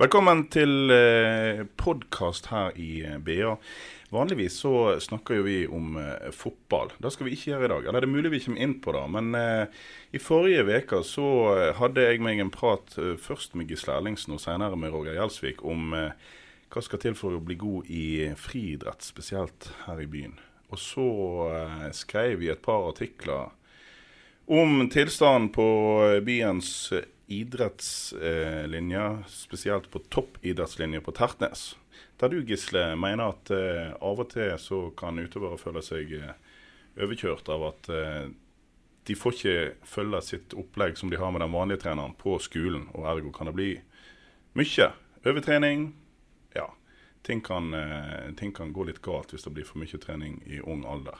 Velkommen til eh, podkast her i eh, BA. Vanligvis så snakker jo vi om eh, fotball. Det skal vi ikke gjøre i dag. Eller det er mulig vi kommer inn på det. Men eh, i forrige uke så hadde jeg meg en prat først med Gisle Erlingsen og senere med Roger Gjelsvik om hva skal til for å bli god i friidrett, spesielt her i byen. Og så skrev vi et par artikler om tilstanden på byens idrettslinje, spesielt på toppidrettslinja på Tertnes. Der du, Gisle, mener at eh, av og til så kan utøvere føle seg eh, overkjørt av at eh, de får ikke følge sitt opplegg som de har med den vanlige treneren på skolen, og ergo kan det bli mye overtrening. Ja, ting kan, ting kan gå litt galt hvis det blir for mye trening i ung alder.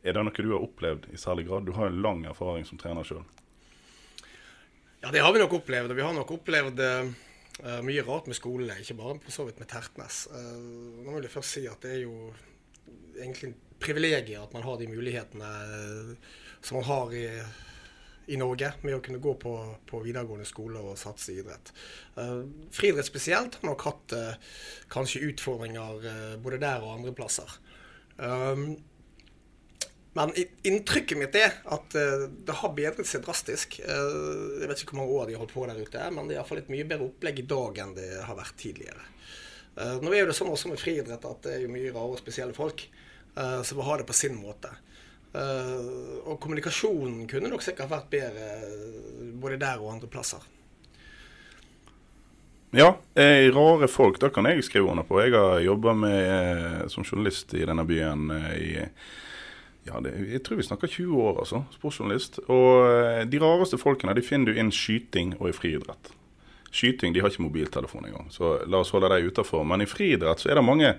Er det noe du har opplevd i særlig grad? Du har en lang erfaring som trener sjøl. Ja, det har vi nok opplevd. Og vi har nok opplevd uh, mye rart med skolene, ikke bare på så vidt med Tertnes. Uh, nå vil jeg først si at det er jo egentlig en privilegium at man har de mulighetene som man har i, i Norge med å kunne gå på, på videregående skole og satse i idrett. Uh, friidrett spesielt har nok hatt uh, kanskje utfordringer både der og andre plasser. Um, men inntrykket mitt er at eh, det har bedret seg drastisk. Eh, jeg vet ikke hvor mange år de har holdt på der ute, men det er iallfall et mye bedre opplegg i dag enn det har vært tidligere. Eh, nå er det sånn også med friidrett at det er mye rare og spesielle folk som vil ha det på sin måte. Og kommunikasjonen kunne nok sikkert vært bedre både der og andre plasser. Ja, rare folk, det kan jeg skrive under på. Jeg har jobba som journalist i denne byen i ja, det, jeg tror vi snakker 20 år, altså. Sportsjournalist. Og eh, de rareste folkene de finner du innen skyting og i friidrett. Skyting de har ikke mobiltelefon engang, så la oss holde dem utafor. Men i friidrett så er det mange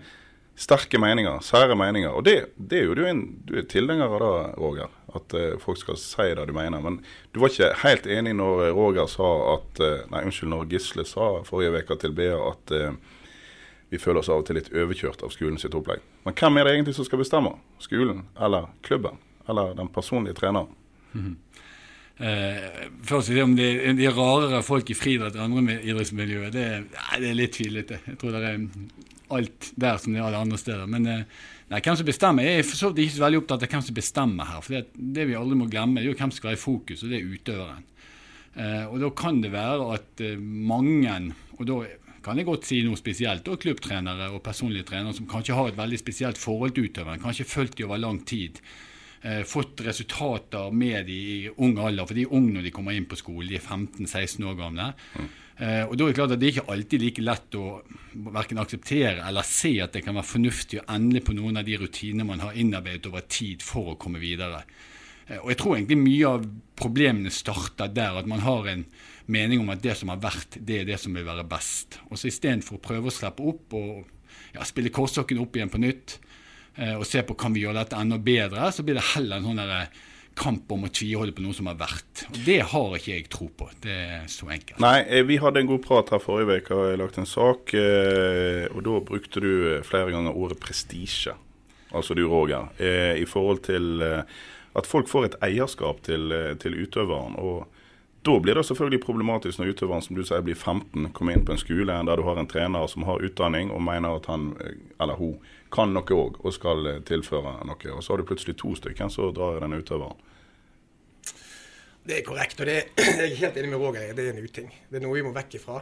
sterke meninger, sære meninger. Og det, det er jo du, en, du er tilhenger av da, Roger. At uh, folk skal si det du mener. Men du var ikke helt enig når Roger sa at uh, Nei, unnskyld, når Gisle sa forrige uke til BA at eh, vi føler oss av og til litt overkjørt av skolen sitt opplegg. Men hvem er det egentlig som skal bestemme? Skolen eller klubben? Eller den personlige treneren? Eh, først vil jeg si om de, de er rarere folk i friidrett enn andre med idrettsmiljøet, det, det er litt tvilete. Jeg tror det er alt der som det er alle andre steder. Men eh, nei, hvem som bestemmer Jeg er for så vidt ikke så veldig opptatt av hvem som bestemmer her. For det, det vi aldri må glemme, er jo hvem som skal være i fokus, og det er utøveren. Eh, og da kan det være at eh, mange, og da kan jeg godt si noe spesielt, og klubbtrenere og personlige trenere som kanskje har et veldig spesielt forhold til utøveren, kanskje fulgt de over lang tid, eh, fått resultater med de i ung alder, for de er unge når de kommer inn på skolen, de er 15-16 år gamle. Eh, og da er det klart at det er ikke alltid like lett å hverken akseptere eller se at det kan være fornuftig å ende på noen av de rutinene man har innarbeidet over tid for å komme videre. Eh, Og jeg tror egentlig mye av problemene starter der, at man har en mening om at det som har vært, det er det som vil være best. Og så istedenfor å prøve å slippe opp og ja, spille korsokken opp igjen på nytt, eh, og se på kan vi gjøre dette enda bedre, så blir det heller en sånn der, eh, kamp om å tviholde på noe som har vært. Og det har ikke jeg tro på. Det er så enkelt. Nei, eh, vi hadde en god prat her forrige uke, og jeg lagt en sak. eh, Og da brukte du flere ganger ordet prestisje, altså du, Roger, i forhold til at folk får et eierskap til, til utøveren. og da blir det selvfølgelig problematisk når utøveren som du sier blir 15, kommer inn på en skole der du har en trener som har utdanning og mener at han eller hun kan noe òg og skal tilføre noe. Og så har du plutselig to stykker som drar den utøveren. Det er korrekt, og det er, jeg er helt enig med Roger. Det er en uting. Det er noe vi må vekk ifra.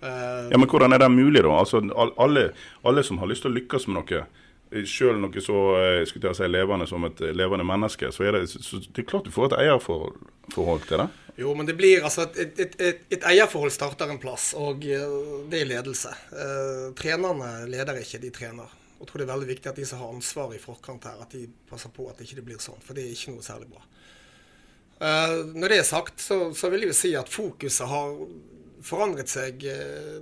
Uh, Ja, Men hvordan er det mulig, da? Altså, alle, alle som har lyst til å lykkes med noe, sjøl noe så eh, skulle jeg si, levende som et eh, levende menneske, så er det, så, det er klart du får et eierforhold til det. Jo, men det blir altså Et, et, et, et, eierforhold starter en plass, og eh, det er ledelse. Eh, trenerne leder ikke, de trener. Jeg tror det er veldig viktig at de som har ansvaret i forkant her, at de passer på at det ikke blir sånn. For det er ikke noe særlig bra. Eh, når det er sagt, så, så vil jeg jo si at fokuset har forandret seg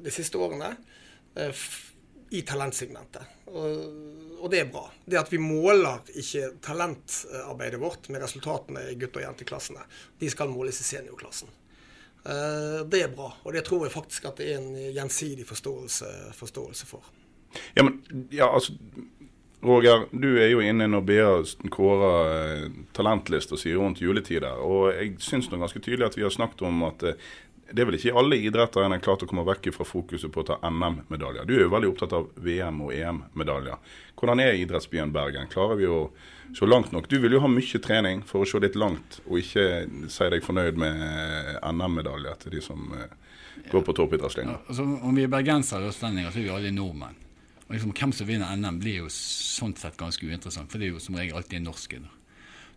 de siste årene i talentsegmentet. Og, og, det er bra. Det at vi måler ikke talentarbeidet vårt med resultatene i gutt- og jenteklassene. De skal måles i seniorklassen. Det er bra, og det tror jeg faktisk at det er en gjensidig forståelse, forståelse for. Ja, men, ja, altså, Roger, du er jo inne når BA kårer eh, talentliste og sier rundt juletider. Og jeg syns ganske tydelig at vi har snakket om at eh, det er vel ikke alle idretter en har klart å komme vekk fra fokuset på å ta NM-medaljer. Du er jo veldig opptatt av VM- og EM-medaljer. Hvordan er idrettsbyen Bergen? Klarer vi å se langt nok? Du vil jo ha mye trening for å se litt langt, og ikke si deg fornøyd med eh, NM-medaljer til de som går på toppidrettslinja. Ja, altså, om vi er bergensere og østlendinger, så er vi alle nordmenn. Og liksom, Hvem som vinner NM, blir jo sånn sett ganske uinteressant, for det er jo som regel alltid norske.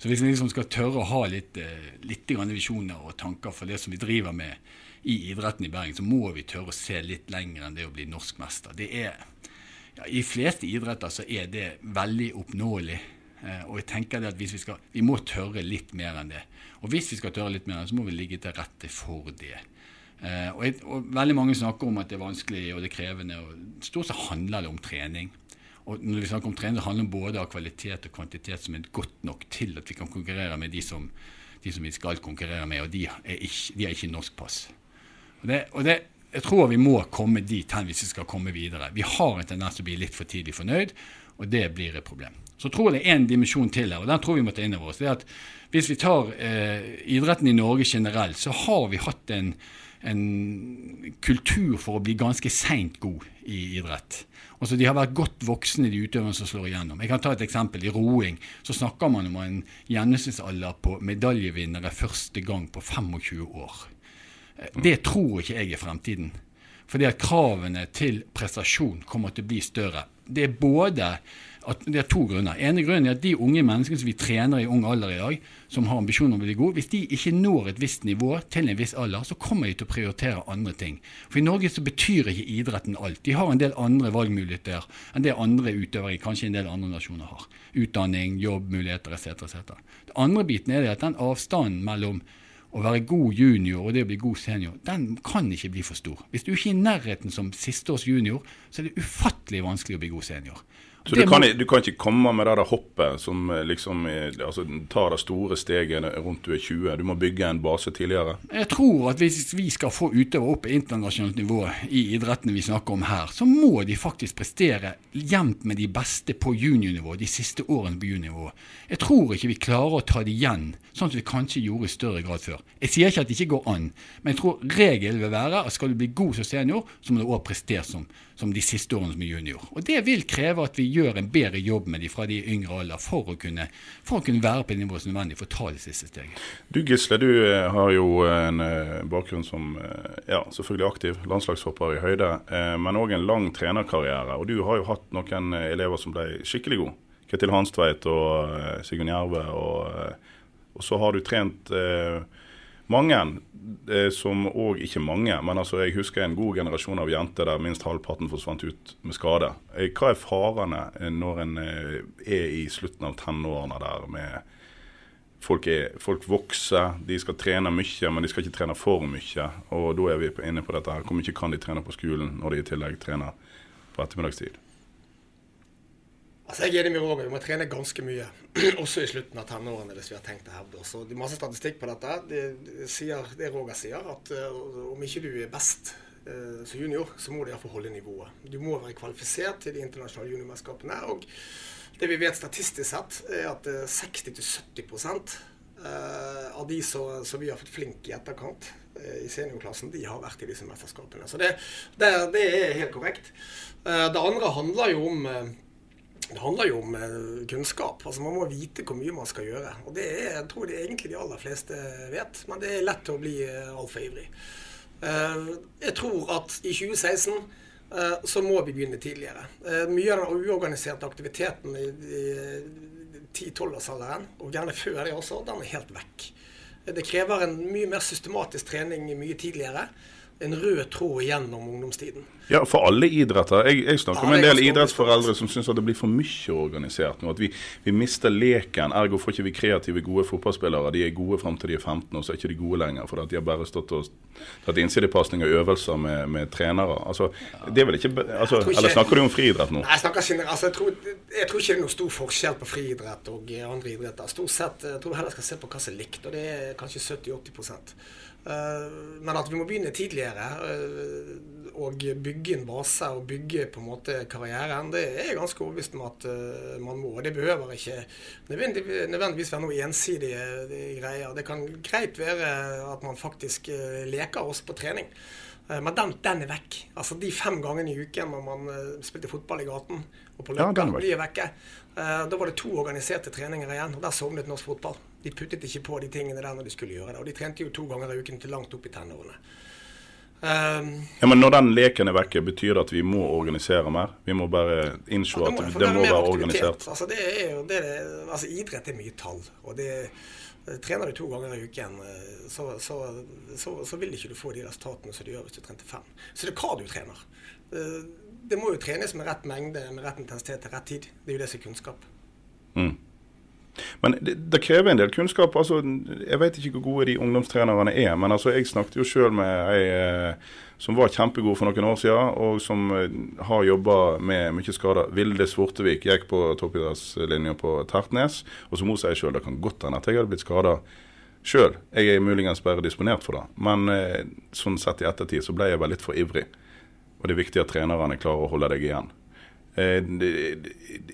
Så hvis vi liksom skal tørre å ha litt, eh, litt visjoner og tanker for det som vi driver med i idretten i Bergen, så må vi tørre å se litt lenger enn det å bli norsk mester. Det er, ja, I fleste idretter så er det veldig oppnåelig. Eh, og jeg tenker det at vi, skal, vi må tørre litt mer enn det. Og hvis vi skal tørre litt mer så må vi ligge til rette for det. Uh, og, jeg, og, Veldig mange snakker om at det er vanskelig og det er krevende. og Stort sett handler det om trening. Og når vi snakker om trening, det handler både om kvalitet og kvantitet som er godt nok til at vi kan konkurrere med de som, de som vi skal konkurrere med, og de er ikke, de er ikke norsk pass. Og, det, og det, jeg tror vi må komme dit hen hvis vi skal komme videre. Vi har en tendens til å bli litt for tidlig fornøyd, og det blir et problem. Så tror jeg det er en dimensjon til her, og den tror vi må ta inn over oss. det er at Hvis vi tar eh, idretten i Norge generelt, så har vi hatt en en kultur for å bli ganske seint god i idrett. Altså De har vært godt voksne, de utøverne som slår igjennom. Jeg kan ta et eksempel. I roing så snakker man om en gjennomsnittsalder på medaljevinnere første gang på 25 år. Det tror ikke jeg er fremtiden. Fordi at kravene til prestasjon kommer til å bli større. Det er både at det er to grunner. ene grunnen er at de unge menneskene som vi trener i ung alder i dag, som har ambisjoner om å bli gode, hvis de ikke når et visst nivå til en viss alder, så kommer de til å prioritere andre ting. For i Norge så betyr ikke idretten alt. De har en del andre valgmuligheter enn det andre utøvere i kanskje en del andre nasjoner har. Utdanning, jobbmuligheter etc. etc. Det andre biten er at den avstanden mellom å være god junior og det å bli god senior, den kan ikke bli for stor. Hvis du ikke er i nærheten som sisteårs junior, så er det ufattelig vanskelig å bli god senior. Så du kan, du kan, ikke komme med det der hoppet som eh, liksom altså, tar det store steget rundt du er 20. Du må bygge en base tidligere? Jeg tror at hvis vi skal få utøvere opp på internasjonalt nivå i idrettene vi snakker om her, så må de faktisk prestere jevnt med de beste på juniornivå de siste årene på juniornivå. Jeg tror ikke vi klarer å ta det igjen, sånn som vi kanskje gjorde i større grad før. Jeg sier ikke at det ikke går an, men jeg tror regelen vil være at skal du bli god som senior, så må du òg prestere som, som de siste årene som junior. Og det vil kreve at vi gjør en bedre jobb med dem fra de yngre alder for å kunne, for å kunne være på det nivået som er nødvendig for å ta det siste steget. Du Gisle, du eh, har jo en eh, bakgrunn som eh, ja, selvfølgelig aktiv landslagshopper i høyde, men òg en lang trenerkarriere. Og du har jo hatt noen elever som ble skikkelig gode. Ketil Hanstveit og Sigurd Jerve. Og, og, så har du trent eh, mange, eh, som òg ikke mange, men altså jeg husker en god generasjon av jenter der minst halvparten forsvant ut med skade. Eh, hva er farene eh, når en er i slutten av tenårene der med folk, er, folk vokser, de skal trene mye, men de skal ikke trene for mye. Og da er vi inne på dette her. Hvor mye kan de trene på skolen når de i tillegg trener på ettermiddagstid? Altså, jeg er enig med Roger. Vi må trene ganske mye. Også i slutten av tenårene, hvis vi har tenkt å hevde oss. Det er masse statistikk på dette. Det, sier, det Roger sier, at uh, om ikke du er best uh, som junior, så må du iallfall holde nivået. Du må være kvalifisert til de internasjonale juniormesterskapene. Og det vi vet statistisk sett, er at uh, 60-70 uh, av de som, vi har fått flink i etterkant i seniorklassen, de har vært i disse mesterskapene. Så det, det, det er helt korrekt. det andre handler jo om det handler jo om eh, kunnskap. Altså Man må vite hvor mye man skal gjøre. Og det er, jeg tror er egentlig de aller fleste vet, men det er lett å bli eh, altfor ivrig. Eh, jeg tror at i 2016 så må vi begynne tidligere. Mye av den uorganiserte aktiviteten i 10-12-årsalderen, og gjerne før det også, den er helt vekk. Det krever en mye mer systematisk trening mye tidligere. En rød tråd gjennom ungdomstiden. Ja, for alle idretter. Jeg, jeg snakker Ja, med en del idrettsforeldre som syns det blir for mye organisert nå. At vi, vi mister leken. Ergo får ikke vi kreative, gode fotballspillere. De er gode fram til de er 15, og så er ikke de gode lenger. For de har bare stått og tatt innsidepasning og øvelser med, med trenere. Altså, det er vel ikke, altså, ikke- Eller snakker du om friidrett nå? Nei, Jeg, snakker generelt, altså, jeg, tror, jeg tror ikke det er noe stor forskjell på friidrett og andre idretter. Stort sett, Jeg tror heller heller skal se på hva som er likt, og det er kanskje 70-80 Uh, Men at vi må begynne tidligere uh, og bygge en base og bygge på en måte karrieren, det er jeg ganske overbevist om at uh, man må. Det behøver ikke nødvendigvis, være noe ensidige eh, greier. Det kan greit være at man faktisk eh, leker også på trening. Eh, Men den, den er vekk. Altså De fem gangene i uken når man eh, spilte fotball i gaten og på Ja, vekk. de er vekke. Eh, Da var det to organiserte treninger igjen, og der sovnet norsk fotball. De puttet ikke på de tingene der når de skulle gjøre det. Og de trente jo to ganger i uken til langt opp i tenårene. Um, Ja, men Når den leken er vekke, betyr det at vi må organisere mer? Vi må bare innse Ja, at det må, være organisert? Altså, det er jo, det er, altså, idrett er mye tall. og det eh, Trener du to ganger i uken, eh, så, så, så, så vil ikke du få de resultatene som du gjør hvis du trente fem. Så det er hva du trener. Eh, Det må jo trenes med rett mengde, med rett intensitet til rett tid. Det er jo det som er kunnskap. Mm. Men det, det krever en del kunnskap. altså Jeg vet ikke hvor gode de ungdomstrenerne er. Men altså jeg snakket jo sjøl med ei eh, som var kjempegod for noen år siden, og som eh, har jobba med mye skader. Vilde Svortevik gikk på toppidrettslinja på Tertnes. Og som hun sier sjøl, det kan godt hende at jeg hadde blitt skada sjøl. Jeg er muligens bare disponert for det. Men eh, sånn sett i ettertid så ble jeg bare litt for ivrig. Og det er viktig at trenerne klarer å holde deg igjen. Eh,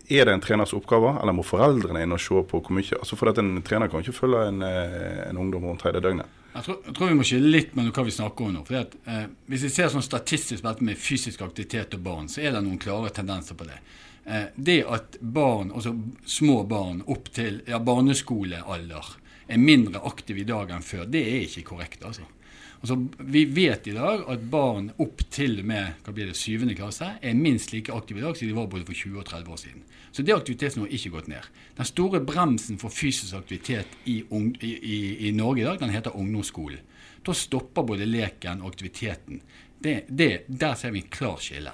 Er det en treners oppgave, eller må foreldrene inn og se på hvor mye altså For at En trener kan ikke følge en, eh, en ungdom rundt hele døgnet. Jeg tror, jeg tror vi må skille litt mellom hva vi snakker om nå. Fordi at, eh, hvis vi ser sånn statistisk på dette med fysisk aktivitet og barn, så er det noen klare tendenser på det. Eh, det at barn, altså små barn opp til ja, barneskolealder, er mindre aktive i dag enn før, det er ikke korrekt. altså. Altså, vi vet i dag at barn opp til og med hva blir det, syvende klasse er minst like aktive i dag som de var både for 20 og 30 år siden. Så det aktivitetsnivået har ikke gått ned. Den store bremsen for fysisk aktivitet i, i, i, i Norge i dag, den heter ungdomsskolen. Da stopper både leken og aktiviteten. Det, det, der ser vi en klart skille.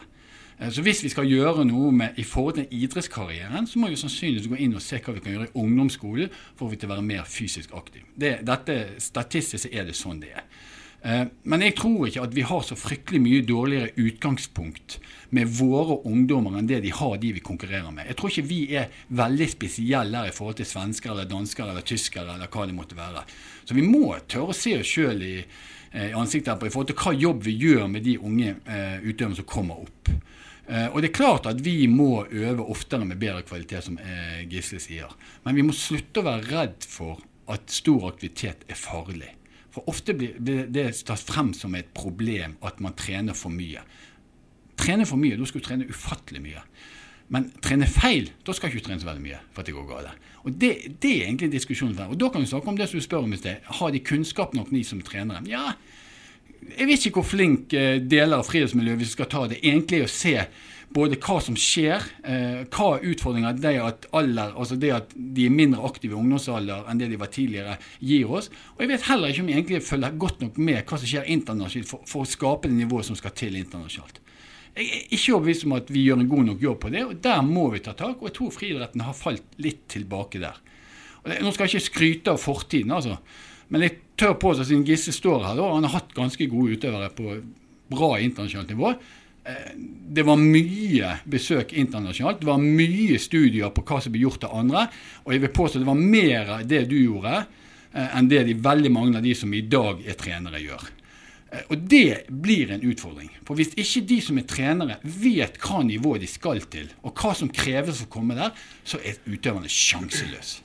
Eh, Så hvis vi skal gjøre noe med, i forhold til idrettskarrieren, så må vi sannsynligvis gå inn og se hva vi kan gjøre i ungdomsskolen for å være mer fysisk aktiv. Det, dette, statistisk er det sånn det er. Eh, Men jeg tror ikke at vi har så fryktelig mye dårligere utgangspunkt med våre ungdommer enn det de har de vi konkurrerer med. Jeg tror ikke vi er veldig spesielle her i forhold til svensker eller dansker eller tyskere eller hva det måtte være. Så vi må tørre å se oss sjøl i, eh, i ansiktet på i forhold til hva jobb vi gjør med de unge eh, utøverne som kommer opp. Og det er klart at vi må øve oftere med bedre kvalitet, som Gisle sier. Men vi må slutte å være redd for at stor aktivitet er farlig. For ofte blir det tatt frem som et problem at man trener for mye. Trene for mye, da skal du trene ufattelig mye. Men trene feil, da skal du ikke trene så veldig mye for at det går galt. Og det, det er egentlig diskusjonen for. Og da kan du snakke om det som du spør om i sted. Har de kunnskap nok, ni som trenere? Ja, jeg vet ikke hvor flink eh, deler av friidrettsmiljøet vi skal ta det. Egentlig å se både hva som skjer, eh, hva er utfordringer det at alder, altså det at de er mindre aktive i ungdomsalder enn det de var tidligere, gir oss. Og jeg vet heller ikke om vi egentlig følger godt nok med hva som skjer internasjonalt for, for å skape det nivået som skal til internasjonalt. Jeg er ikke overbevist om at vi gjør en god nok jobb på det, og der må vi ta tak. Og jeg tror friidretten har falt litt tilbake der. Det, nå skal jeg ikke skryte av fortiden, altså. Men jeg tør påstå, siden Gisse står her, da, han har hatt ganske gode utøvere på bra internasjonalt nivå. Det var mye besøk internasjonalt. Det var mye studier på hva som ble gjort av andre. Og jeg vil påstå det var mer av det du gjorde, eh, enn det de veldig mange av de som i dag er trenere, gjør. Eh, Og det blir en utfordring. For hvis ikke de som er trenere vet hva nivå de skal til, og hva som kreves for å komme der, så er utøverne sjanseløse.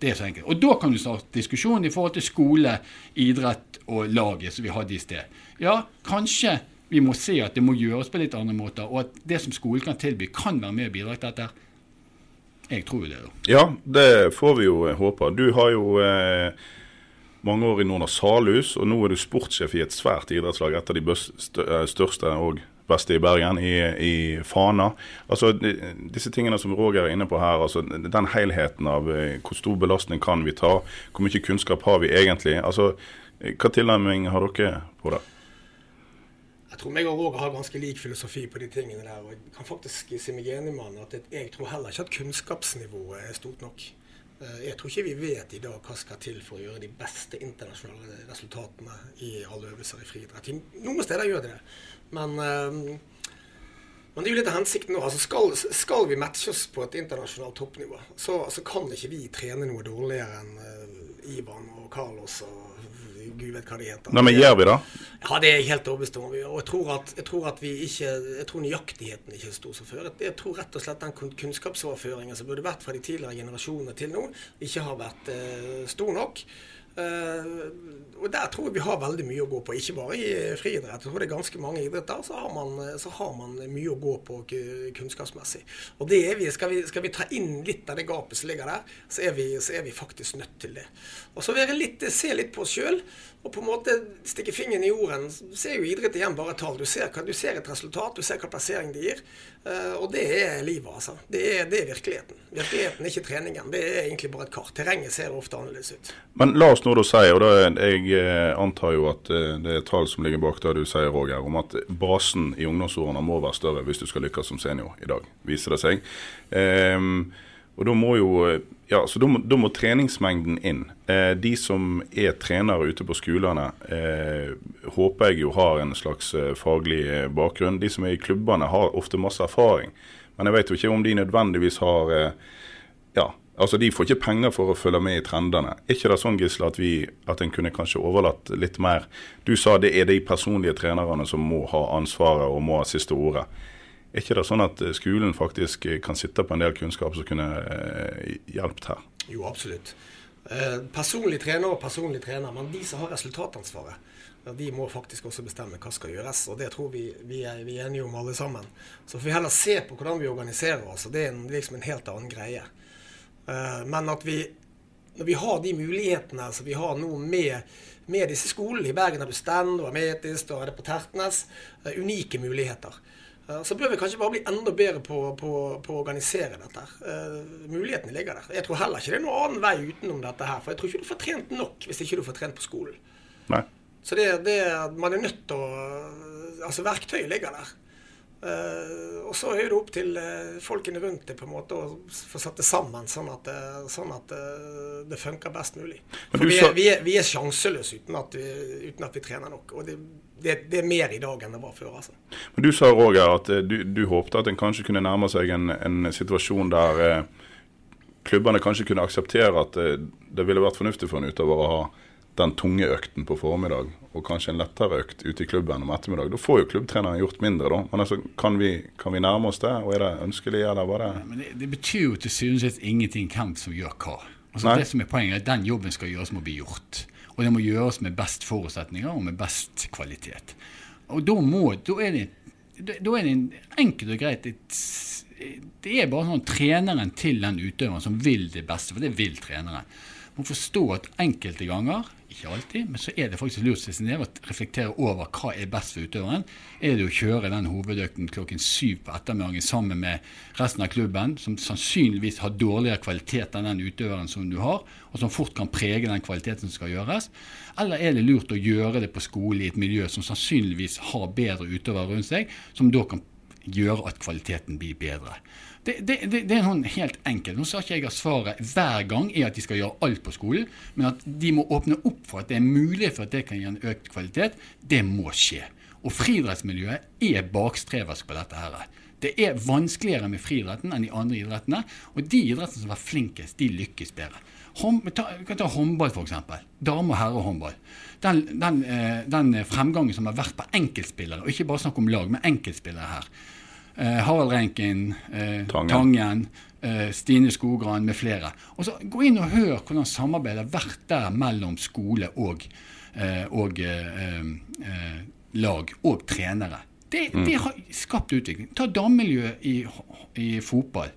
Det er så enkelt. Og da kan du starte diskusjonen i forhold til skole, idrett og laget som vi hadde i sted. Ja, kanskje vi må se at det må gjøres på litt andre måter, og at det som skolen kan tilby, kan være med og bidra til dette. Jeg tror jo det, da. Ja, det får vi jo eh, håpe. Du har jo eh, mange år i Norna Salhus, og nå er du sportssjef i et svært idrettslag, et av de eh, største og beste i Bergen, i, i Fana. Altså, disse tingene som Roger er inne på her, altså, den helheten av eh, hvor stor belastning kan vi ta, hvor mye kunnskap har vi egentlig? Altså, eh, Hva tilnærming har dere på det? Jeg tror meg og Roger har ganske lik filosofi på de tingene der. og Jeg kan faktisk si meg enig med han at jeg tror heller ikke at kunnskapsnivået er stort nok. Eh, jeg tror ikke vi vet i dag hva skal til for å gjøre de beste internasjonale resultatene i alle øvelser i friidrett. Noen steder gjør de det. Men, eh, men, det er jo litt av hensikten nå. Altså skal, skal, vi matche oss på et internasjonalt toppnivå, så, så, kan ikke vi trene noe dårligere enn uh, Ivan og Carlos og Gud vet hva det heter. Nei, men Gjør vi det? Ja, det er jeg helt overbevist om. Og jeg tror, at, jeg tror at vi ikke Jeg tror nøyaktigheten ikke er stor som før. Jeg tror rett og slett den kunnskapsoverføringen som burde vært fra de tidligere generasjonene til nå, ikke har vært eh, stor nok. Uh, og Der tror jeg vi har veldig mye å gå på, ikke bare i friidrett. Jeg tror det er ganske mange idretter så har man, så har man mye å gå på kunnskapsmessig. Og det er vi, skal, vi, skal vi ta inn litt av det gapet som ligger der, så er vi, så er vi faktisk nødt til det. Og så være litt, se litt på oss sjøl og på en måte stikke fingeren i jorden. Så er jo idrett igjen bare tall. Du ser, du ser, et resultat, du ser hva plassering det gir. Uh, og det er livet, altså. Det er, det er, virkeligheten. Virkeligheten er ikke treningen. Det er egentlig bare et kart. Terrenget ser ofte annerledes ut. Men la oss nå da si, og da, jeg eh, antar jo at eh, det er tall som ligger bak det du sier, Roger, om at basen i ungdomsårene må være større hvis du skal lykkes som senior i dag, viser det seg. Um, og da må jo ja, så da må, da må treningsmengden inn. Eh, de som er trenere ute på skolene, eh, håper jeg jo har en slags eh, faglig eh, bakgrunn. De som er i klubbene, har ofte masse erfaring. Men jeg vet jo ikke om de nødvendigvis har eh, Ja, altså de får ikke penger for å følge med i trendene. Er ikke det sånn, Gisle, at, vi, at en kunne kanskje overlatt litt mer Du sa det er de personlige trenerne som må ha ansvaret og må ha siste ordet. Er ikke det sånn at eh, skolen faktisk eh, kan sitte på en del kunnskap som kunne eh, hjulpet her? Jo, absolutt. Personlig trener og personlig trener, men de som har resultatansvaret, de må faktisk også bestemme hva skal gjøres. Og det tror vi vi er, vi er enige om alle sammen. Så får vi heller se på hvordan vi organiserer oss. og Det er en, liksom en helt annen greie. Men at vi, når vi har de mulighetene som vi har nå med, med disse skolene I Bergen har du Stand og og er det på Tertnes. Unike muligheter. Så bør vi kanskje bare bli enda bedre på, på, på å organisere dette. Uh, mulighetene ligger der. Jeg tror heller ikke det er noen annen vei utenom dette her. For jeg tror ikke du får trent nok hvis ikke du får trent på skolen. Nei. Så det, det, man er nødt til å Altså, verktøyet ligger der. Uh, og så det opp til uh, folkene rundt det på en måte å få satt det sammen, sånn at, uh, sånn at det funker best mulig. For vi er, vi, er, vi er, sjanseløse uten at, vi, uten at vi trener nok. Og det, det, det, er mer i dag enn det var før. altså. Men Du sa Roger, at eh, du, du håpte at en kanskje kunne nærme seg en, en situasjon der eh, klubbene kanskje kunne akseptere at eh, det ville vært fornuftig for en utover å ha den tunge økten på formiddag og kanskje en lettere økt ute i klubben om ettermiddag. Da får jo klubbtreneren gjort mindre, da. Men altså, kan vi, kan vi nærme oss det? Og er det ønskelig, eller hva det Men det, det betyr jo til syvende og sist ingenting hvem som gjør hva. Altså, det som er Poenget er at den jobben skal gjøres må bli gjort. Og det må gjøres med best forutsetninger og med best kvalitet. Og da, må, da, er, det, da er det enkelt og greit Det er bare sånn treneren til den utøveren som vil det beste, for det vil treneren. Må forstå at enkelte ganger ikke alltid, men så er det faktisk lurt å reflektere over hva er best for utøveren. Er det å kjøre den hovedøkten klokken syv på ettermiddagen sammen med resten av klubben, som sannsynligvis har dårligere kvalitet enn den utøveren som du har, og som fort kan prege den kvaliteten som skal gjøres? Eller er det lurt å gjøre det på skole i et miljø som sannsynligvis har bedre utøvere rundt seg, som da kan gjøre at kvaliteten blir bedre? Det, det, det, er noen helt enkelt. Nå sa ikke jeg at svaret hver gang er at de skal gjøre alt på skolen, men at de må åpne opp for at det er mulig for at det kan gi en økt kvalitet. Det må skje. Og friidrettsmiljøet er bakstreversk på dette. her. Det er vanskeligere med friidretten enn de andre idrettene. Og de idrettene som var flinkest, de lykkes bedre. Vi kan ta håndball, f.eks. Dame- og herrehåndball. Den, den, eh, den fremgangen som har vært på enkeltspillere, og ikke bare snakk om lag, men enkeltspillere her eh, Harald Renken, eh, Tangen, Tangen eh, Stine Skogran med flere. Og så Gå inn og hør hvordan samarbeidet har vært der mellom skole og, eh, og eh, eh, lag og trenere. Det, mm. det, har skapt utvikling. Ta damemiljøet i, i fotball.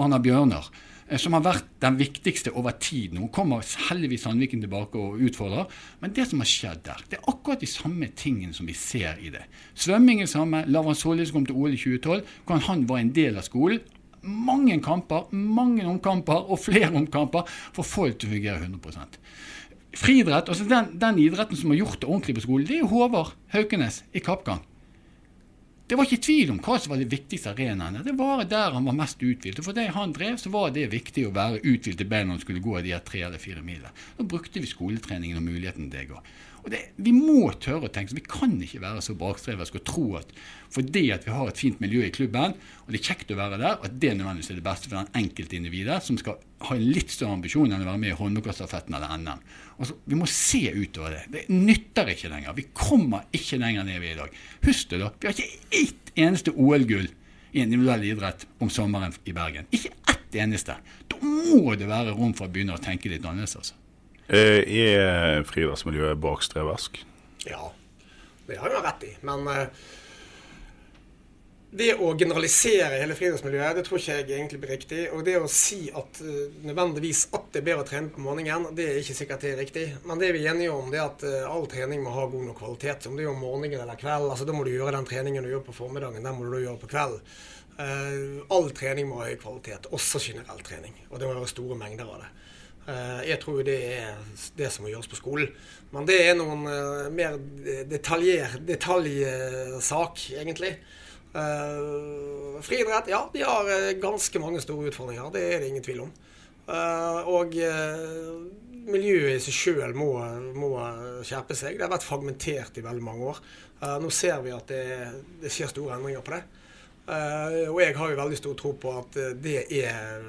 Arna Bjørnar. Eh, som har vært den viktigste over tid. Nå kommer heldigvis Sandviken tilbake og utfordrer. Men det som har skjedd der, det er akkurat de samme tingene som vi ser i det. Svømming er samme. Lavan Solli som kom til OL i 2012, hvordan han var en del av skolen. Mange kamper, mange omkamper og flere omkamper for folk til å fungere 100% Friidrett, altså den, den, idretten som har gjort det ordentlig på skolen, det er Håvard Haukenes i kappgang. Det var ikke tvil om hva som var de viktigste arenaene. Det var der han var mest uthvilt. Og for det han drev, så var det viktig å være uthvilt i beina når han skulle gå de tre eller fire milene. Da brukte vi skoletreningen og muligheten det går. Og det, Vi må tørre å tenke så Vi kan ikke være så bakstreverske og tro at fordi at vi har et fint miljø i klubben, og det er kjekt å være der, at det nødvendigvis er det beste for den enkelte individet som skal ha en litt større ambisjon enn å være med i håndballstafetten eller NM. Altså, vi må se utover det. Det nytter ikke lenger. Vi kommer ikke lenger ned vi er i dag. Husk det, da. Vi har ikke ett eneste OL-gull i en individuell idrett om sommeren i Bergen. Ikke ett eneste. Da må det være rom for å begynne å tenke litt annerledes. altså. Eh, Er friidrettsmiljøet bakstreversk? Ja, det har du rett i. Men uh, det å generalisere hele friidrettsmiljøet, det tror ikke jeg egentlig blir riktig. Og det å si at nødvendigvis at det er bedre å trene på morgenen, det er ikke sikkert det er riktig. Men det vi er enige om, det er at all trening må ha god nok kvalitet. Om det er om morgenen eller kveld, altså da må du gjøre den treningen du gjør på formiddagen, den må du gjøre på kveld. Uh, all trening må ha høy kvalitet, også generell trening. Og det må være store mengder av det. Jeg tror det er det som må gjøres på skolen. Men det er noen mer detaljer, detaljsak, egentlig. Uh, friidrett, ja, de har ganske mange store utfordringer. Det er det ingen tvil om. Og miljøet i seg sjøl må, må, skjerpe seg. Det har vært fragmentert i veldig mange år. nå ser vi at det, det, skjer store endringer på det. og jeg har jo veldig stor tro på at det er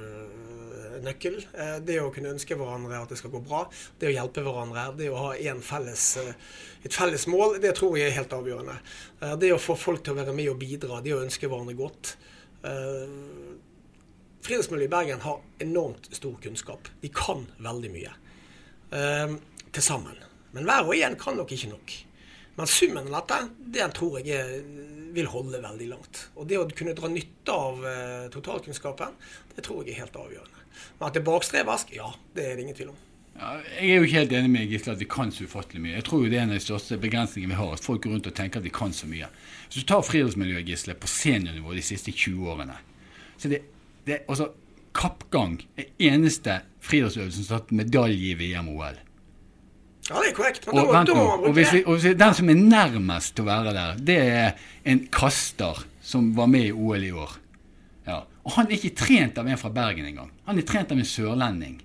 nøkkel. Det å kunne ønske hverandre at det skal gå bra, det å hjelpe hverandre, det å ha felles, et felles mål, det tror jeg er helt avgjørende. Det å få folk til å være med og bidra, det å ønske hverandre godt. Friluftsmiljøet i Bergen har enormt stor kunnskap. De kan veldig mye til sammen. Men hver og en kan nok ikke nok. Men summen av dette, den tror jeg vil holde veldig langt. Og det å kunne dra nytte av totalkunnskapen, det tror jeg er helt avgjørende. Men at det er bakstreversk, ja, det er det ingen tvil om. Ja, jeg er jo ikke helt enig med Gisle at vi kan så ufattelig mye. Jeg tror jo det er en av de største begrensningene vi har, at folk går rundt og tenker at de kan så mye. Hvis du tar friluftsmiljøet Gisle, på seniornivå de siste 20 årene så det, det altså, Kappgang er eneste friidrettsøvelsen som har tatt medalje i VM-OL. Ja, det er korrekt. Og, da, da må og, hvis vi, og hvis Den som er nærmest til å være der, det er en kaster som var med i OL i år. Og han er ikke trent av en fra Bergen engang. Han er trent av en sørlending.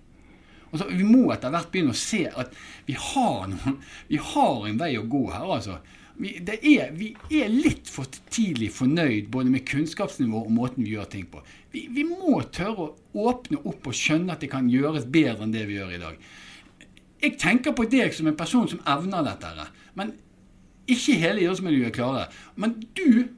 Og så, vi må etter hvert begynne å se at vi har, noen, vi har en vei å gå her. altså. Vi, er, vi er litt for tidlig fornøyd både med kunnskapsnivå og måten vi gjør ting på. Vi, vi må tørre å åpne opp og skjønne at det kan gjøres bedre enn det vi gjør i dag. Jeg tenker på deg som en person som evner dette, men ikke hele idrettsmiljøet klarer det. Men du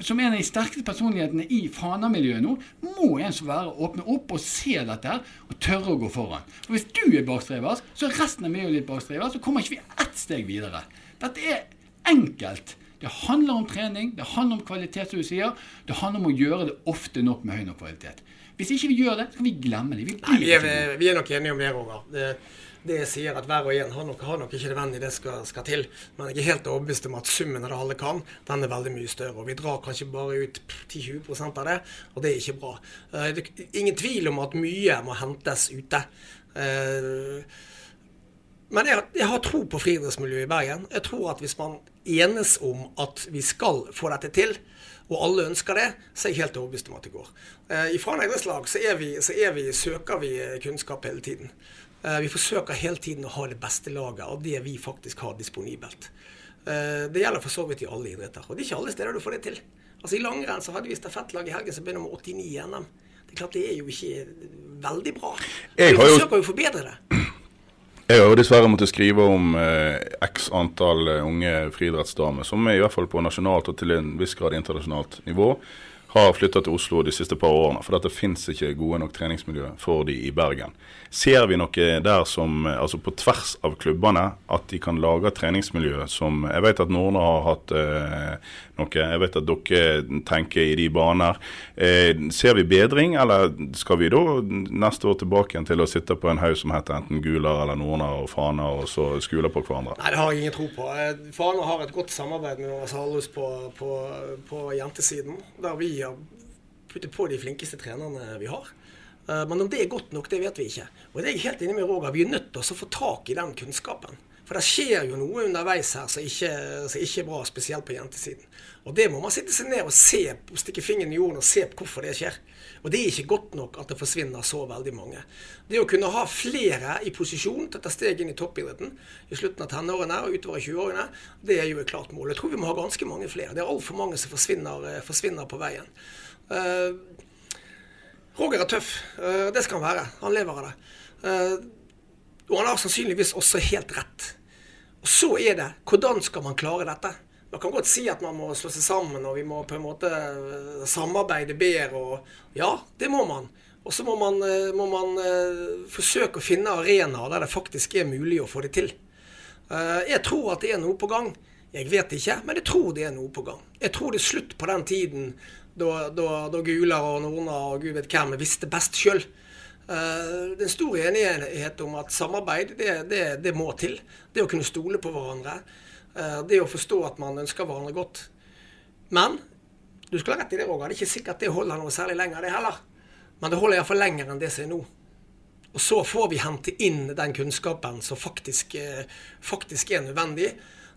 som en av de sterkeste personlighetene i Fana-miljøet nå, må en som være åpne opp og se dette her, og tørre å gå foran. For Hvis du er bakstreversk, så er resten av miljøet ditt bakstreversk, så kommer ikke vi ett steg videre. Dette er enkelt. Det handler om trening, det handler om kvalitet, som du sier. Det handler om å gjøre det ofte nok med høy nok kvalitet. Hvis ikke vi gjør det, så kan vi glemme det. Vi, Nei, vi, er, vi er nok enige om det, Roger. Det, det jeg sier at hver og en har nok, har nok ikke nødvendig det skal, skal til. Men jeg er helt overbevist om at summen av det alle kan, den er veldig mye større. Og vi drar kanskje bare ut 10-20 av det, og det er ikke bra. Eh, Det ingen tvil om at mye må hentes ute. Eh, Men jeg, jeg har tro på friidrettsmiljøet i Bergen. Jeg tror at hvis man enes om at vi skal få dette til, og alle ønsker det, så er jeg helt overbevist om at det går. Eh, I Fana idrettslag så, vi, så vi, søker vi kunnskap hele tiden. Eh, Vi forsøker hele tiden å ha det beste laget av det vi faktisk har disponibelt. Eh, Det gjelder for så vidt i alle idretter. Og det er ikke alle steder du får det til. Altså I langrenn så hadde vi stafettlag i helgen som ble nummer 89 i NM. Det er klart det er jo ikke veldig bra. Vi forsøker jo å forbedre det. Jeg har jo dessverre måttet skrive om eh, x antall eh, unge friidrettsdamer som i hvert fall på nasjonalt og til en viss grad internasjonalt nivå har flytta til Oslo de siste par årene. For det fins ikke gode nok treningsmiljø for de i Bergen. Ser vi noe der som, eh, altså på tvers av klubbene, at de kan lage treningsmiljø som Jeg vet at Norne har hatt eh, noe, jeg vet at dere tenker i de baner. Eh, ser vi bedring, eller skal vi da neste år tilbake igjen til å sitte på en haug som heter enten Gular eller Norna og Fana, og så skule på hverandre? Nei, det har jeg ingen tro på. Eh, Fana har et godt samarbeid med Halhus på, på, på jentesiden, der vi har puttet på de flinkeste trenerne vi har. Eh, Men om det er godt nok, det vet vi ikke. Og det er jeg helt enig med Roger. Vi er nødt til å få tak i den kunnskapen. For det skjer jo noe underveis her som ikke, som ikke er bra, spesielt på jentesiden. Og det må man sitte seg ned og se, stikke fingeren i jorden og se på hvorfor det skjer. Og det er ikke godt nok at det forsvinner så veldig mange. Det å kunne ha flere i posisjon til å ta steg inn i toppidretten i slutten av tenårene og utover i 20-årene, det er jo et klart mål. Jeg tror vi må ha ganske mange flere. Det er altfor mange som forsvinner, eh, forsvinner, på veien. Uh, Roger er tøff. Uh, det skal han være. Han lever av det. Uh, og han har sannsynligvis også helt rett. Og så er det hvordan skal man klare dette? Man kan godt si at man må slå seg sammen og vi må på en måte eh, samarbeide bedre. Og ja, det må man. Og så må eh, må man uh, forsøke å finne arenaer der det faktisk er mulig å få det til. Jeg tror at det er noe på gang. Jeg vet ikke, men jeg tror det er noe på gang. Jeg tror det er slutt på den tiden da, da, da Guler og Norna og gud vet hvem visste best sjøl. Det er en stor enighet om at samarbeid, det, det, det, må til. Det å kunne stole på hverandre. Uh, det å forstå at man ønsker hverandre godt. Men du skal ha rett i det, Roger. Det er ikke sikkert det holder noe særlig lenger, det heller. Men det holder iallfall lenger enn det som er nå. Og så får vi hente inn den kunnskapen som faktisk, uh, faktisk er nødvendig.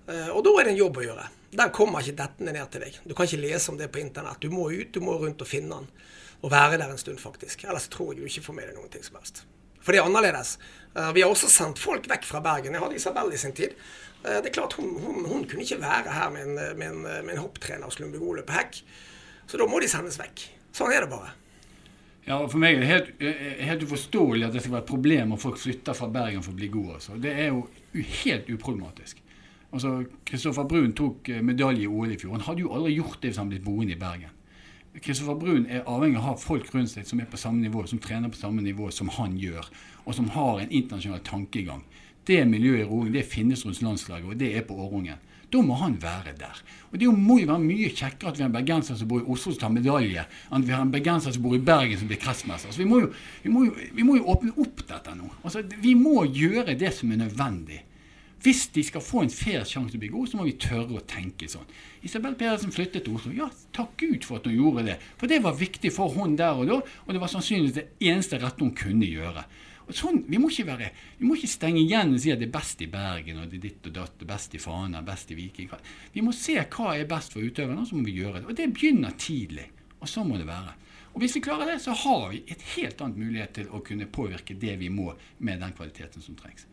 Og da er det en jobb å gjøre. Den kommer ikke dettende ned til deg. Du kan ikke lese om det på internett. Du må ut, du må rundt og finne den Og være der en stund, faktisk. Ellers tror jeg du ikke får med deg noen ting som helst. For det er annerledes. Vi har også sendt folk vekk fra Bergen. Jeg hadde Isabel i sin tid. Uh, det er klart, hun, hun, hun, kunne ikke være her med en, med en, med en hopptrener hos Lundby Gole på hekk. Så da må de sendes vekk. Sånn er det bare. Ja, For meg er det helt, eh, helt uforståelig at det skal være et problem om folk flytter fra Bergen for å bli gode. Altså. Det er jo helt uproblematisk. Altså, Kristoffer Brun tok medalje i OL i fjor. Han hadde jo aldri gjort det hvis han ble boende i Bergen. Kristoffer Brun er avhengig av å ha folk rundt seg som er på samme nivå, som trener på samme nivå som han gjør, og som har en internasjonal tankegang. Det miljøet i roing det finnes rundt landslaget, og det er på Årungen. Da må han være der. Og Det må jo være mye kjekkere at vi har en bergenser som bor i Oslo som tar medalje, enn at vi har en bergenser som bor i Bergen som blir kretsmester. Altså, vi, må jo, vi, må jo, vi må jo åpne opp dette nå. Altså, vi må gjøre det som er nødvendig. Hvis de skal få en fair sjanse til å bli gode, så må vi tørre å tenke sånn. Isabel Pedersen flyttet til Oslo. Ja, takk Gud for at hun gjorde det. For det var viktig for hun der og da, og det var sannsynligvis det eneste rette hun kunne gjøre. Og sånn, vi, må ikke være, vi må ikke stenge igjen og si at det er best i Bergen og det er ditt og datt, best i Fana, best i Viking. Vi må se hva er best for utøverne, og så må vi gjøre det. Og det begynner tidlig. Og så må det være. Og Hvis vi klarer det, så har vi et helt annet mulighet til å kunne påvirke det vi må med den kvaliteten som trengs.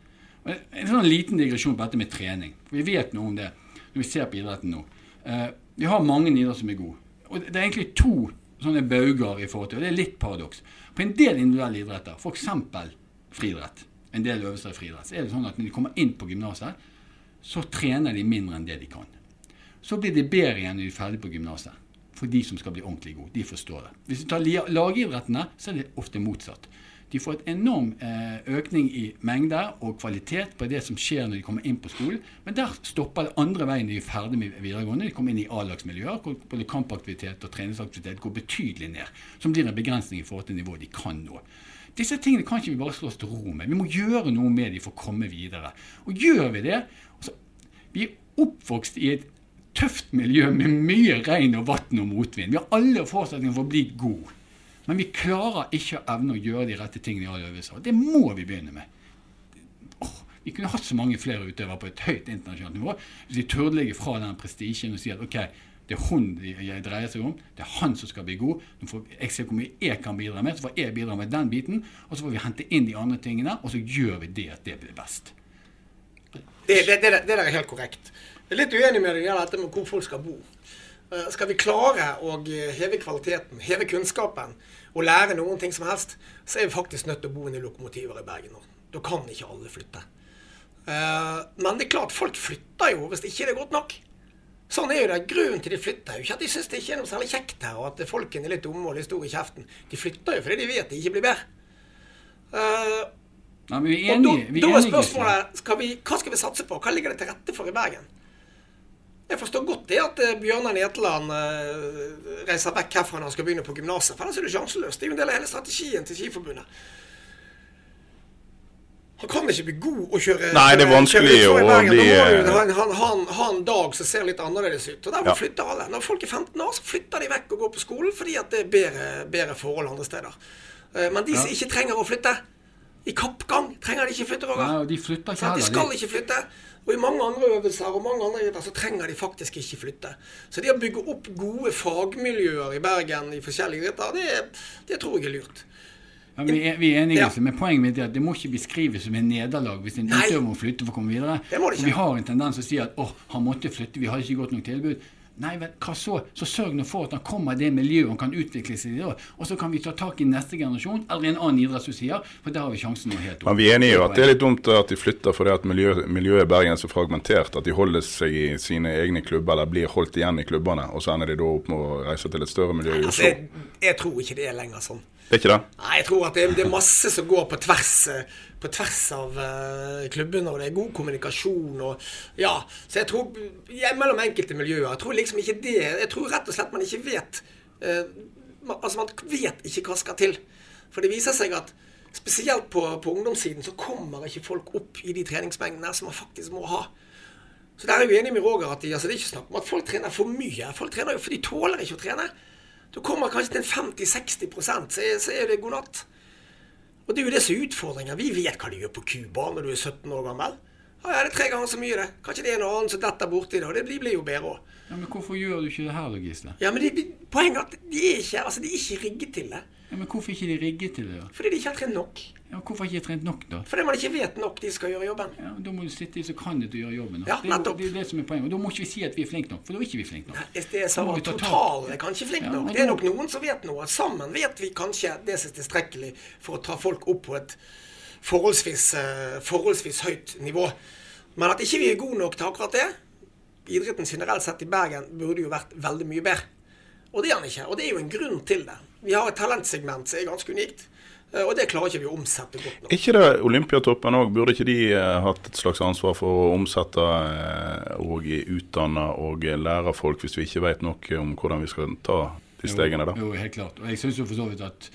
En sånn liten digresjon på dette med trening. Vi vet noe om det når vi ser på idretten nå. Uh, vi har mange idretter som er gode. Og det er egentlig to sånne bauger i forhold til, og det er litt paradoks. På en del individuelle idretter, f.eks. friidrett, en del øvelser i friidrett, så er det sånn at når de kommer inn på gymnaset, så trener de mindre enn det de kan. Så blir de bedre igjen når de er ferdig på gymnaset. For de som skal bli ordentlig gode. De forstår det. Hvis vi tar lagidrettene, så er det ofte motsatt. De får et enorm eh, økning i mengde og kvalitet på det som skjer når de kommer inn på skolen. Men der stopper det andre veien når de er ferdig med videregående. De kommer inn i A-lagsmiljøer hvor både kampaktivitet og treningsaktivitet går betydelig ned. Som blir en begrensning i forhold til nivået de kan nå. Disse tingene kan ikke vi bare slå oss til ro med. Vi må gjøre noe med dem for å komme videre. Og gjør vi det altså, Vi er oppvokst i et tøft miljø med mye regn og vann og motvind. Vi har alle forutsetninger for å bli gode. Men vi klarer ikke å evne å gjøre de rette tingene i alle øvelser. Det må vi begynne med. Oh, vi kunne hatt så mange flere utøvere på et høyt internasjonalt nivå hvis vi turde legge fra den prestisjen og si at ok, det er hun jeg dreier seg om. Det er han som skal bli god. Jeg ser hvor mye jeg kan bidra med, så får jeg bidra med den biten. Og så får vi hente inn de andre tingene, og så gjør vi det at det blir best. Det, det, det, det der er helt korrekt. Jeg er litt uenig med deg i dette med hvor folk skal bo. Eh, skal vi klare å heve kvaliteten, heve kunnskapen og lære noen ting som helst, så er vi faktisk nødt til å bo inne i lokomotiver i Bergen nå. Da kan ikke alle flytte. Eh, men det er klart, folk flytter jo hvis det ikke er godt nok. Sånn er jo det. Grunnen til de flytter er jo ikke at de syns det ikke er noe særlig kjekt her, og at folkene er litt dumme og litt store i kjeften. De flytter jo fordi de vet det ikke blir bedre. Uh, Nei, vi er enige. Da, da er spørsmålet skal vi, hva skal vi satse på? Hva ligger det til rette for i Bergen? Jeg forstår godt det at eh, Bjørnar Netland uh, reiser vekk herfra når han skal begynne på gymnaset. For ellers er det sjanseløst. Det er jo en del av hele strategien til Skiforbundet. Han kan ikke bli god å kjøre Nei, det er vanskelig å bli Han har en dag som ser litt annerledes ut. Og Derfor ja. flytter alle. Når folk er 15 år, så flytter de vekk og går på skolen fordi at det er bedre, bedre forhold andre steder. Uh, men de som ikke trenger å flytte, I kappgang trenger de ikke flytte, Roger. Nei, de flytter ikke Sant? De skal ikke flytte. Og i mange andre øvelser og mange andre øvelser så trenger de faktisk ikke flytte. Så det å bygge opp gode fagmiljøer i Bergen i forskjellige idretter, det, det tror jeg er lurt. Ja, vi, er, vi er enige, Ja. Men poenget mitt er at det må ikke beskrives som en nederlag hvis en utøver må flytte for å komme videre. Det må det ikke. Og vi har en tendens til å si at åh, han måtte flytte, vi hadde ikke godt nok tilbud. Nei, vel, hva så? Så sørg nå for at han kommer i det miljøet han kan utvikle seg i. Og så kan vi ta tak i neste generasjon, eller en annen idrett som sier, for der har vi sjansen nå helt opp. Men vi er enige i at det er litt dumt at de flytter fordi at miljø, miljøet i Bergen er så fragmentert at de holder seg i sine egne klubber eller blir holdt igjen i klubbene, og så ender de da opp med å reise til et større miljø i Altså, jeg, jeg tror ikke det er lenger sånn. Det er ikke det? Nei, jeg tror at det, det er masse som går på tvers, eh, på tvers av uh, klubbene, og det er god kommunikasjon og Ja. Så jeg tror Mellom enkelte miljøer. Jeg tror liksom ikke det Jeg tror rett og slett man ikke vet uh, man, Altså, man vet ikke hva skal til. For det viser seg at spesielt på, på ungdomssiden så kommer ikke folk opp i de treningsmengdene som man faktisk må ha. Så der er jeg enig med Roger at de, altså det er ikke snakk om at folk trener for mye. Folk trener jo for de tåler ikke å trene. Du kommer kanskje til 50-60 så, så er det god natt. Og det er jo det som er utfordringen. Vi vet hva de gjør på Cuba når du er 17 år gammel. Ja, det er tre ganger så mye, det. Kanskje det er noe annet som detter borti det, og det blir, blir jo bedre òg. Ja, men hvorfor gjør du ikke det her, da, Gisle? Ja, men det, poenget er at de er ikke, altså, de er ikke rigget til det. Ja, men hvorfor ikke de rigget til det, da? Fordi de ikke har trent nok. Ja, hvorfor ikke trent nok, da? Fordi man ikke vet nok de skal gjøre jobben. Ja, Da må du sitte i så kan du gjøre jobben. Ja, det, er det er det som er poenget. Og Da må ikke vi si at vi er flinke nok, for da er ikke vi flinke nok. Nei, det er samme sånn totalen er kanskje flink nok. Det er nok noen som vet noe. Sammen vet vi kanskje det som er tilstrekkelig for å ta folk opp på et forholdsvis, eh, forholdsvis høyt nivå. Men at ikke vi er gode nok til akkurat det Idretten generelt sett i Bergen burde jo vært veldig mye bedre. Og det er han ikke. Og det er jo en grunn til det. Vi har et talentsegment som er ganske unikt. Eh, Og det klarer ikke vi å omsette godt nok. ikke det Olympiatoppen òg? Burde ikke de eh, hatt et slags ansvar for å omsette eh, og utdanne og lære folk, hvis vi ikke vet nok om hvordan vi skal ta de stegene, da? Jo, jo, helt klart. Og jeg synes jo for så vidt at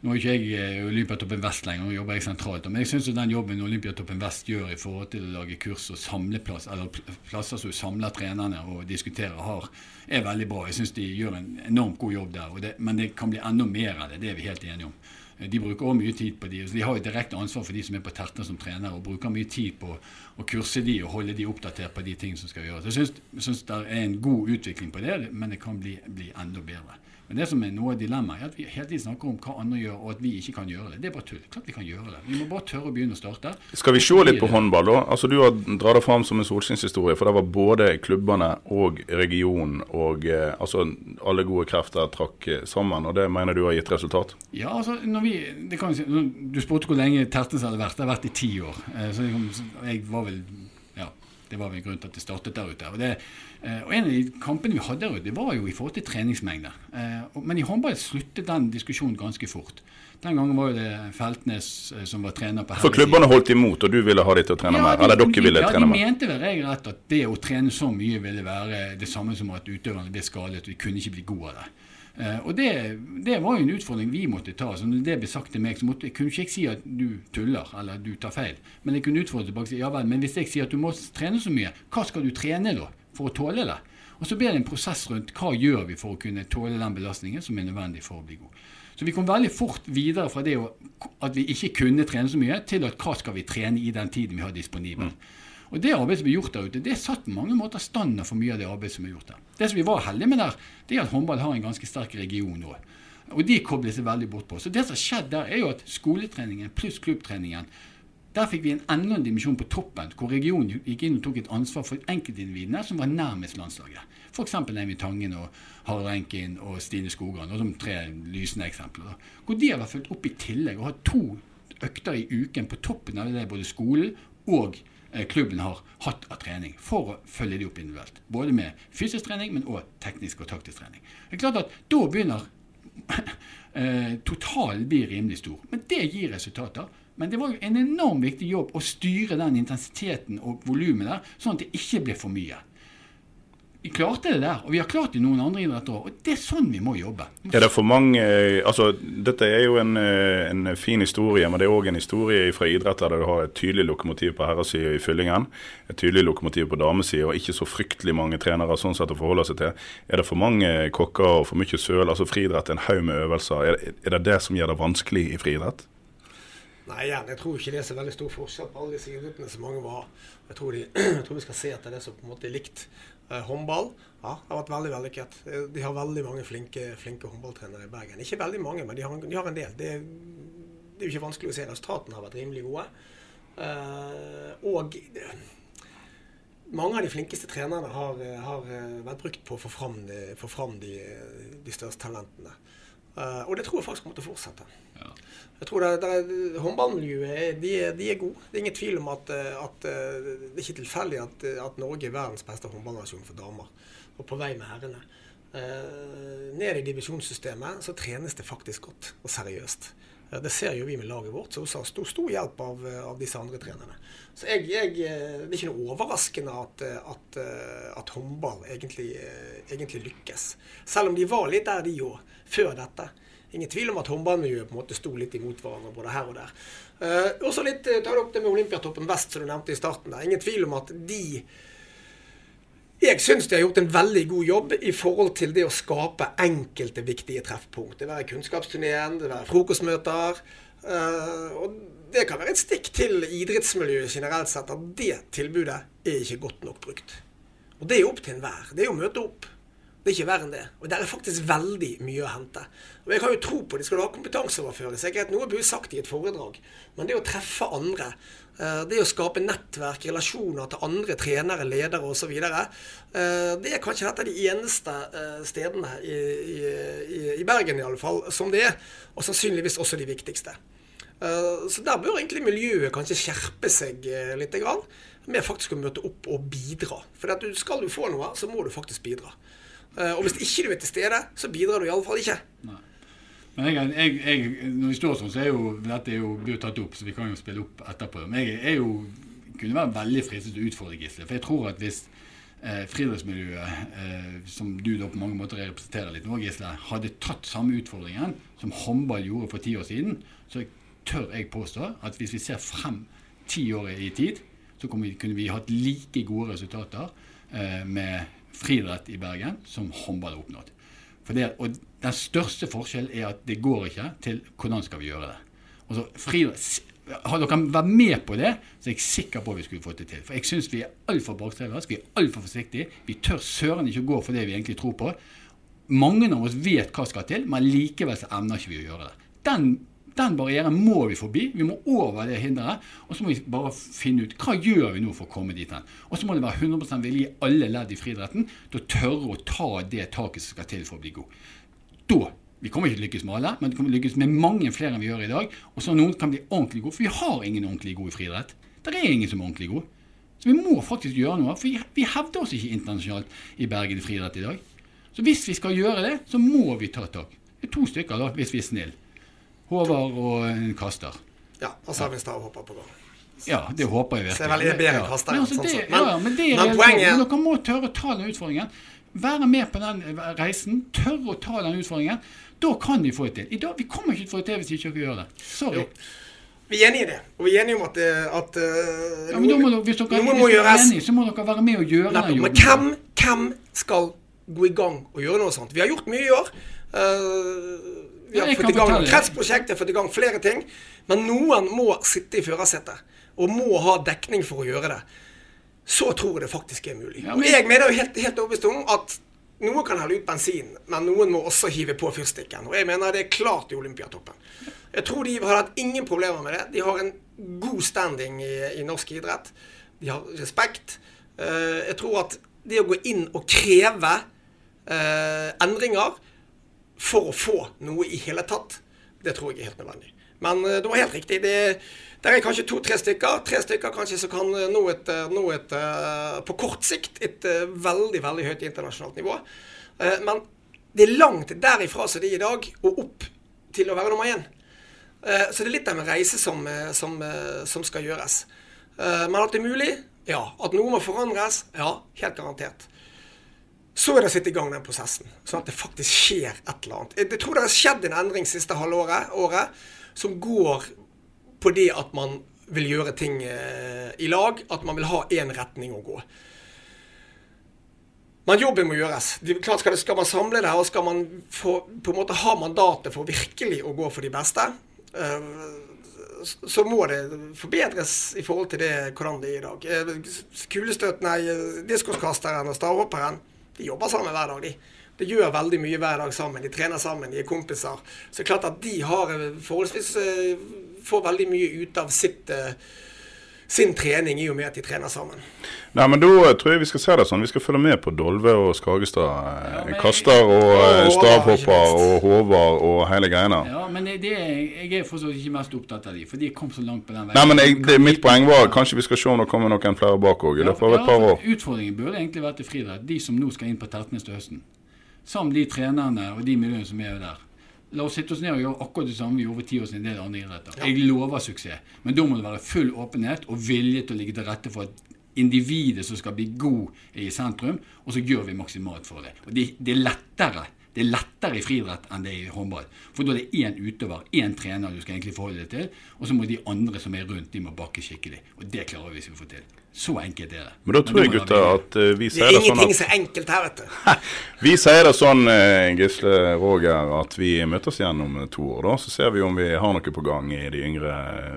nå er ikke jeg Olympiatoppen Vest lenger, nå jobber jeg sentralt. Men jeg syns den jobben Olympiatoppen Vest gjør i forhold til å lage kurs og samleplass, eller plasser som samler trenerne og diskuterer, har, er veldig bra. Jeg syns de gjør en enormt god jobb der. Og det, men det kan bli enda mer av det, det er vi helt enige om. Eh, De bruker også mye tid på de, så de har jo direkte ansvar for de som er på Tertene som trener, og bruker mye tid på å kurse de og holde de oppdatert på de ting som skal gjøres. Jeg syns, det er en god utvikling på det, men det kan bli, bli enda bedre. Men det som er noe av dilemmaet, er at vi hele tiden snakker om hva andre gjør, og at vi ikke kan gjøre det. Det er bare tull. Klart vi kan gjøre det. Vi må bare tørre å begynne å starte. Skal vi se litt på håndball, da? Altså Du har dratt det fram som en solskinnshistorie, for det var både klubbene og regionen og eh, altså alle gode krefter trakk eh, sammen, og det mener du har gitt resultat? Ja, altså, når vi, det kan Du spurte hvor lenge Tertnes hadde vært. Det har vært i ti år. Eh, Så jeg, var vel det var vel grunnen til at det startet der ute. Og, det, eh, og en av de kampene vi hadde der ute, det var jo i forhold til treningsmengder. Eh, Men i håndball sluttet den diskusjonen ganske fort. Den gangen var jo det Feltnes eh, som var trener på For klubbene holdt imot, og du ville ha de til å trene mer? de- Eller dere ville ja, trene de mente vel regelrett at det å trene så mye ville være det samme som at utøverne ble skadet, og de kunne ikke bli gode av det. Eh, og det, det var jo en utfordring vi måtte ta. så når det ble sagt til meg, så måtte, kunne ikke jeg si at du tuller eller du tar feil. Men jeg kunne utfordre tilbake og si ja vel, men hvis jeg sier at du må trene så mye, hva skal du trene da for å tåle det? Og så ble det en prosess rundt hva gjør vi for å kunne tåle den belastningen som er nødvendig for å bli god. Så vi kom veldig fort videre fra det at vi ikke kunne trene så mye, til at hva skal vi trene i den tiden vi har disponibel. Og det arbeidet som er gjort der ute, det satt på mange måter standard for mye av det arbeidet som er gjort der. Det som vi var heldige med der, det er at håndball har en ganske sterk region nå. Og de kobler seg veldig bort på. Så det som har skjedd der, er jo at skoletreningen pluss klubbtreningen der fikk vi en enda en dimensjon på toppen, hvor regionen gikk inn og tok et ansvar for enkeltindividene som var nærmest landslaget. F.eks. Eivind Tangen og Harald Renkin og Stine Skogran, og som tre lysende eksempler. Hvor de har vært fulgt opp i tillegg og hatt to økter i uken på toppen av det både skolen og klubben har hatt av trening, for å følge de opp individuelt. Både med fysisk trening, men òg teknisk og taktisk trening. Det er klart at Da begynner eh, totalen blir rimelig stor. Men det gir resultater. Men det var jo en enormt viktig jobb å styre den intensiteten og volumet der, sånn at det ikke ble for mye. Vi klarte det der, og vi har klart det i noen andre idretter òg. Og det er sånn vi må jobbe. Er det for mange altså Dette er jo en, eh, en fin historie, men det er òg en historie fra idretter der du har et tydelig lokomotiv på herresida i fyllingen, et tydelig lokomotiv på damesida, og ikke så fryktelig mange trenere sånn sett å forholde seg til. Er det for mange kokker og for mye søl? Altså friidrett er en haug med øvelser. Er, er det det som gjør det vanskelig i friidrett? Nei, igjen, jeg tror ikke det er så veldig stor forskjell på alle disse idrettene som mange var. Jeg tror, de, jeg tror vi skal se etter det som på en måte er likt. Eh, håndball ja, det har vært veldig vellykket. Eh, De har veldig mange flinke, flinke håndballtrenere i Bergen. Ikke veldig mange, men de har, de har en del. Det, det er jo ikke vanskelig å se. Resultatene har vært rimelig gode. Eh, og mange av de flinkeste trenerne har, eh, har eh, vært brukt på å få fram, de, få fram de, de største talentene. Eh, og det tror jeg faktisk kommer til å fortsette. Jeg tror det, det, Håndballmiljøet de, de er gode. Det er ingen tvil om at, eh, at eh, det er ikke tilfeldig at, at Norge er verdens beste håndballnasjon for damer. Og på vei med herrene. Uh, ned i divisjonssystemet så trenes det faktisk godt og seriøst. Det ser jo vi med laget vårt, som også har stor, stor hjelp av, eh, av disse andre trenerne. Så jeg, jeg, eh, det er ikke noe overraskende at, eh, at, at håndball egentlig, egentlig lykkes. Selv om de var litt der, de òg, før dette. Ingen tvil om at håndballmiljøet på en måte sto litt imot hverandre både her og der. Eh, også litt, tar du opp det med Olympiatoppen Vest, som du nevnte i starten. der. Ingen tvil om at de jeg syns de har gjort en veldig god jobb i forhold til det å skape enkelte viktige treffpunkt. Det være Kunnskapsturneen, det være frokostmøter. eh, og det kan være et stikk til idrettsmiljøet generelt sett, at det tilbudet er ikke godt nok brukt. Og det er opp til enhver. Det er jo å møte opp. Det er ikke verre enn det. Og der er faktisk veldig mye å hente. Og jeg har jo tro på det. Skal du ha kompetanseoverføring, så er greit. Noe blir sagt i et foredrag. Men det å treffe andre, eh, det å skape nettverk, relasjoner til andre trenere, ledere osv., det er kanskje dette de eneste eh, stedene i, i, i- Bergen i alle fall som det er. Og sannsynligvis også de viktigste. Eh, Så der bør egentlig miljøet kanskje skjerpe seg eh, litt med faktisk å møte opp og bidra. For du, skal du få noe, så må du faktisk bidra. Eh, Og hvis ikke du er til stede, så bidrar du iallfall ikke. Men jeg, jeg, jeg, når vi står sånn, så er jo dette er jo, blir jo tatt opp, så vi kan jo spille opp etterpå. Men jeg er jo, kunne være veldig fristet til å utfordre Gisle. For jeg tror at hvis eh, friidrettsmiljøet, eh, som du da på mange måter representerer litt nå, Gisle, hadde tatt samme utfordringen som håndball gjorde for ti år siden, så tør jeg påstå at hvis vi ser frem ti år i tid, så vi, kunne vi hatt like gode resultater eh, med friidrett i Bergen som håndball har oppnådd. Det, og Den største forskjellen er at det går ikke til hvordan skal vi gjøre det. Altså, friidrett, dere vært med på det, så er jeg sikker på at vi skulle fått det til. For jeg syns vi er altfor bakstreverske, vi er altfor forsiktige. Vi tør søren ikke gå for det vi egentlig tror på. Mange av oss vet hva skal til, men likevel så evner ikke vi å gjøre det. Den, den barrieren må vi forbi. Vi må over det hinderet. Og så må vi bare finne ut hva gjør vi nå for å komme dit hen. Og så må det være 100 vilje i alle ledd i friidretten til å tørre å ta det taket som skal til for å bli god. Da vi kommer ikke til å lykkes med alle, men vi kommer til å lykkes med mange flere enn vi gjør i dag. Og så noen kan bli ordentlig gode, for vi har ingen ordentlig gode i friidrett. Det er ingen som er ordentlig gode. Så vi må faktisk gjøre noe, for vi, hevder oss ikke internasjonalt i Bergen friidrett i dag. Så hvis vi skal gjøre det, så må vi ta tak. Det er to stykker, da, hvis vi er snille. Håvard og en kaster. Ja, og så har vi en stavhopper på gang. Ja, det håper jeg virkelig. Er Ja. kasteren, Men, altså, sånn det. Men- ja, men det er men poenget- Dere må tørre å ta den utfordringen. Være med på den eh, reisen. Tørre å ta den utfordringen. Da kan vi få det til. I dag, Vi kommer ikke til å få det til hvis ikke dere gjør det. Sorry. Jo. Vi er enige i det. Og vi er enige om at, eh, at uh, Ja, men må hvis dere, noe hvis dere er enige, så må dere være med og gjøre Nettopp. den Men hvem, hvem skal gå i gang og gjøre noe sånt? Vi har gjort mye i år. Eh, vi har fått i gang kretsprosjektet, fått i gang flere ting. Men noen må sitte i førersetet og må ha dekning for å gjøre det. Så tror jeg det faktisk er mulig. Og jeg mener jo helt, helt overbevist om at noen kan helle ut bensin, men noen må også hive på fyrstikken. Og jeg mener det er klart i Olympiatoppen. Jeg tror de har hatt ingen problemer med det. De har en god standing i, i norsk idrett. De har respekt. Eh, jeg tror at det å gå inn og kreve eh, endringer for å få noe i hele tatt, det tror jeg er helt nødvendig. Men eh, det var helt riktig. Det, der er kanskje to-tre stykker. Tre stykker kanskje som kan eh, nå et, eh, nå et på kort sikt et veldig veldig høyt internasjonalt nivå. Men det er langt derifra som det er i dag, og opp til å være nummer én. Så det er litt av en reise som, som, som skal gjøres. Men at det er mulig? Ja. At noe må forandres? Ja, helt garantert. Så er det å sette i gang den prosessen, sånn at det faktisk skjer et eller annet. Jeg tror det har skjedd en endring siste halvåret året, som går på det at man vil gjøre ting eh, i lag, at man vil ha én retning å gå. Men jobben må gjøres. Klart skal, det, skal man samle det, og skal man få, på en måte ha mandatet for virkelig å gå for de beste, eh, så må det forbedres i forhold til det, hvordan det er i dag. Kulestøtene, kulestøt, nei, diskoskasteren og stavhopperen de jobber sammen hver dag. de. De gjør veldig mye hver dag sammen. De trener sammen, de er kompiser. Så det er klart at de har forholdsvis får veldig mye ut av sitt sin trening i og med at de trener sammen. Nei, men Da tror jeg vi skal se det sånn. Vi skal følge med på Dolve og Skagestad. Ja, men, kaster og, og stavhopper og Håvard og hele greiene. Ja, men det, det, jeg er fortsatt ikke mest opptatt av de, for de kom så langt på den veien. Nei, men jeg, det, Mitt poeng var kanskje vi skal se om det kommer noen flere bak òg i løpet av et par år. Utfordringen burde egentlig vært til friidrett, de som nå skal inn på Tertnes til høsten. Sammen de trenerne og de miljøene som er der. La oss sitte oss ned og gjøre akkurat det samme vi gjorde for ti år siden. en del andre idretter. Ja. Jeg lover suksess. Men da må det være full åpenhet og vilje til å ligge til rette for at individet som skal bli god, er i sentrum. Og så gjør vi maksimalt for det. Og det, det er lettere det er lettere i friidrett enn det er i håndball. For da er det én utøver, én trener du skal egentlig forholde deg til, og så må de andre som er rundt, de må bakke skikkelig. Og det klarer vi hvis vi får til. Så enkelt er det. Men da tror jeg, gutter, at uh, vi sier det sånn Det er ingenting så enkelt her, vet du. vi sier det sånn, uh, Gisle Roger, at vi møtes igjen om to år. da, Så ser vi om vi har noe på gang i de yngre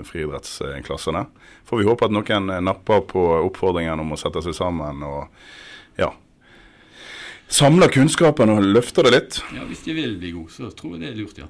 friidrettsklassene. Får vi håpe at noen napper på oppfordringen om å sette seg sammen og ja, samler kunnskapen og løfter det litt. Ja, Hvis de vil bli gode, så tror jeg det er lurt, ja.